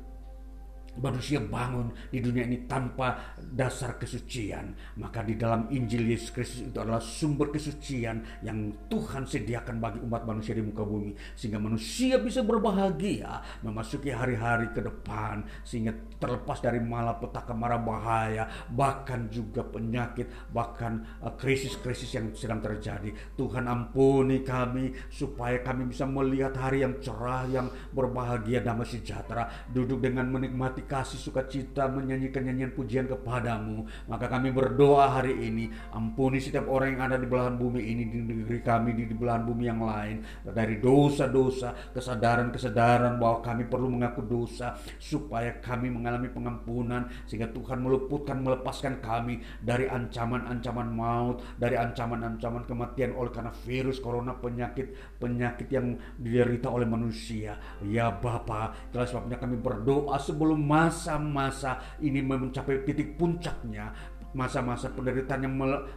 manusia bangun di dunia ini tanpa dasar kesucian. Maka di dalam Injil Yesus Kristus itu adalah sumber kesucian yang Tuhan sediakan bagi umat manusia di muka bumi. Sehingga manusia bisa berbahagia memasuki hari-hari ke depan sehingga terlepas dari malapetaka mara bahaya bahkan juga penyakit bahkan uh, krisis-krisis yang sedang terjadi. Tuhan ampuni kami supaya kami bisa melihat hari yang cerah yang berbahagia damai sejahtera. Duduk dengan menikmati hati kasih sukacita menyanyikan nyanyian pujian kepadamu. Maka kami berdoa hari ini, ampuni setiap orang yang ada di belahan bumi ini, di negeri kami, di, belahan bumi yang lain. Dari dosa-dosa, kesadaran-kesadaran bahwa kami perlu mengaku dosa, supaya kami mengalami pengampunan, sehingga Tuhan meluputkan, melepaskan kami dari ancaman-ancaman maut, dari ancaman-ancaman kematian oleh karena virus, corona, penyakit-penyakit yang diderita oleh manusia. Ya Bapa, itulah sebabnya kami berdoa sebelum masa-masa ini mencapai titik puncaknya masa-masa penderitaan yang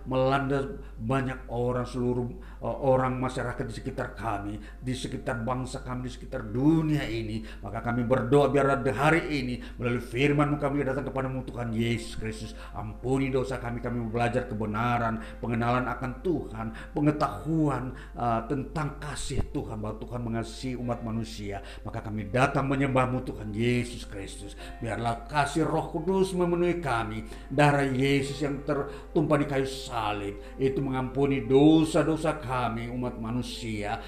melanda banyak orang seluruh uh, orang masyarakat di sekitar kami, di sekitar bangsa kami, di sekitar dunia ini. Maka kami berdoa biar hari ini melalui firman kami datang kepada Tuhan Yesus Kristus. Ampuni dosa kami, kami belajar kebenaran, pengenalan akan Tuhan, pengetahuan uh, tentang kasih Tuhan bahwa Tuhan mengasihi umat manusia. Maka kami datang menyembahmu Tuhan Yesus Kristus. Biarlah kasih Roh Kudus memenuhi kami. Darah Yesus yang tertumpah di kayu salib itu mengampuni dosa-dosa kami umat manusia.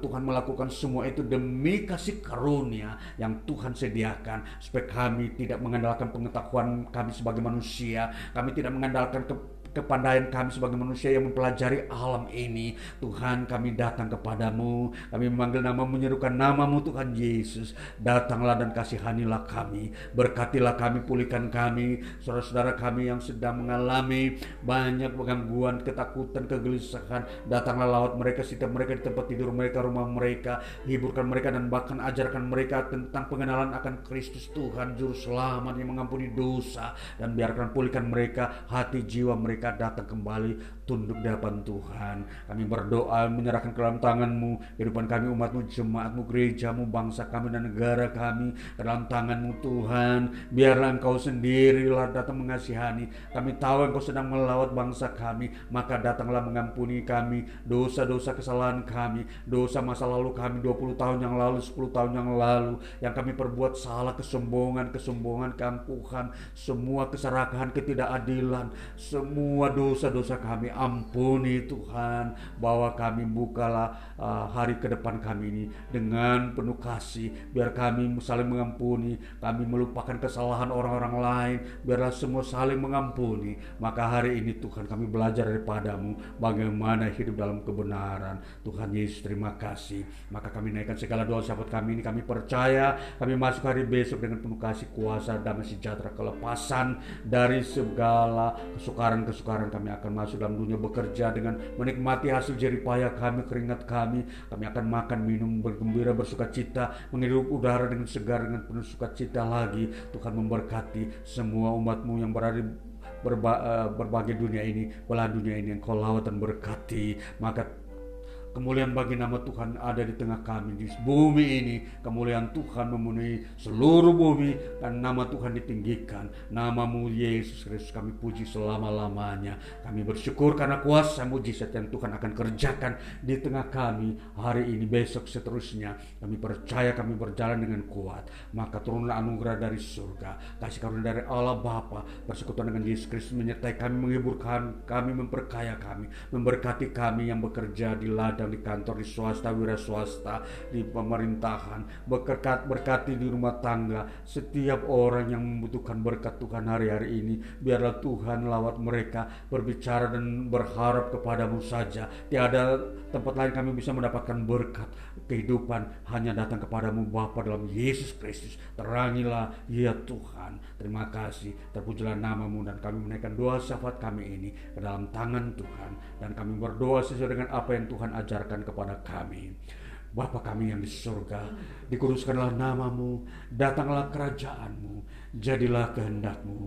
Tuhan melakukan semua itu demi kasih karunia yang Tuhan sediakan supaya kami tidak mengandalkan pengetahuan kami sebagai manusia, kami tidak mengandalkan ke kepandaian kami sebagai manusia yang mempelajari alam ini. Tuhan kami datang kepadamu. Kami memanggil nama menyerukan namamu Tuhan Yesus. Datanglah dan kasihanilah kami. Berkatilah kami, pulihkan kami. Saudara-saudara kami yang sedang mengalami banyak gangguan, ketakutan, kegelisahan. Datanglah lawat mereka, setiap mereka di tempat tidur mereka, rumah mereka. Hiburkan mereka dan bahkan ajarkan mereka tentang pengenalan akan Kristus Tuhan, Juru Selamat yang mengampuni dosa. Dan biarkan pulihkan mereka hati jiwa mereka mereka datang kembali tunduk di hadapan Tuhan. Kami berdoa menyerahkan ke dalam tanganmu kehidupan kami umatmu, jemaatmu, gerejamu, bangsa kami dan negara kami ke dalam tanganmu Tuhan. Biarlah engkau sendirilah datang mengasihani. Kami tahu engkau sedang melawat bangsa kami, maka datanglah mengampuni kami dosa-dosa kesalahan kami, dosa masa lalu kami 20 tahun yang lalu, 10 tahun yang lalu yang kami perbuat salah, kesombongan, kesombongan, keangkuhan, semua keserakahan, ketidakadilan, semua semua dosa-dosa kami ampuni Tuhan. Bahwa kami bukalah uh, hari ke depan kami ini dengan penuh kasih. Biar kami saling mengampuni kami melupakan kesalahan orang-orang lain biarlah semua saling mengampuni. Maka hari ini Tuhan kami belajar daripadamu bagaimana hidup dalam kebenaran. Tuhan Yesus terima kasih. Maka kami naikkan segala doa sahabat kami ini. Kami percaya kami masuk hari besok dengan penuh kasih kuasa damai sejahtera kelepasan dari segala kesukaran kesukaran sekarang kami akan masuk dalam dunia bekerja dengan menikmati hasil jeripaya kami, keringat kami. Kami akan makan, minum, bergembira, bersuka cita, menghirup udara dengan segar, dengan penuh sukacita lagi. Tuhan memberkati semua umatmu yang berada berba, uh, berbagai dunia ini, belahan dunia ini yang kau lawat dan berkati. Maka Kemuliaan bagi nama Tuhan ada di tengah kami di bumi ini. Kemuliaan Tuhan memenuhi seluruh bumi dan nama Tuhan ditinggikan. Namamu Yesus Kristus kami puji selama-lamanya. Kami bersyukur karena kuasa mujizat yang Tuhan akan kerjakan di tengah kami hari ini, besok seterusnya. Kami percaya kami berjalan dengan kuat. Maka turunlah anugerah dari surga. Kasih karunia dari Allah Bapa persekutuan dengan Yesus Kristus menyertai kami, menghiburkan kami, memperkaya kami, memberkati kami yang bekerja di ladang kadang di kantor di swasta wira swasta di pemerintahan berkat berkati di rumah tangga. Setiap orang yang membutuhkan berkat Tuhan hari-hari ini biarlah Tuhan lawat mereka berbicara dan berharap kepadamu saja. Tiada tempat lain kami bisa mendapatkan berkat kehidupan hanya datang kepadamu Bapa dalam Yesus Kristus. Terangilah ya Tuhan. Terima kasih. Terpujilah namamu dan kami menaikkan doa syafaat kami ini ke dalam tangan Tuhan. Dan kami berdoa sesuai dengan apa yang Tuhan ajar ajarkan kepada kami. Bapa kami yang di surga, dikuduskanlah namamu, datanglah kerajaanmu, jadilah kehendakmu,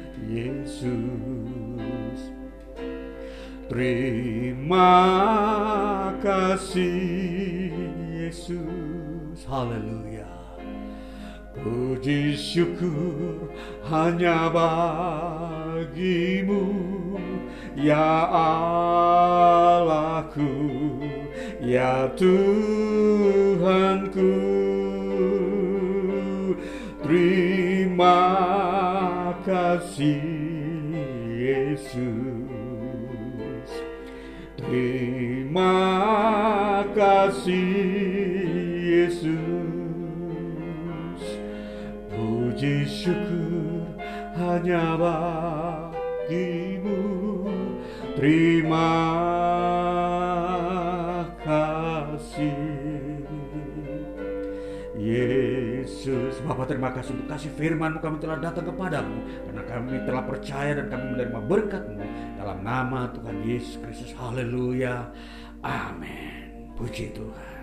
Yesus. Terima kasih Yesus. Haleluya. Puji syukur hanya bagimu ya Allahku Ya Tuhanku Terima kasih Yesus. Terima kasih Yesus. Puji syukur hanya bagimu. Terima Yesus, Bapak terima kasih untuk kasih firman kami telah datang kepadamu karena kami telah percaya dan kami menerima berkatmu dalam nama Tuhan Yesus Kristus. Haleluya. Amin. Puji Tuhan.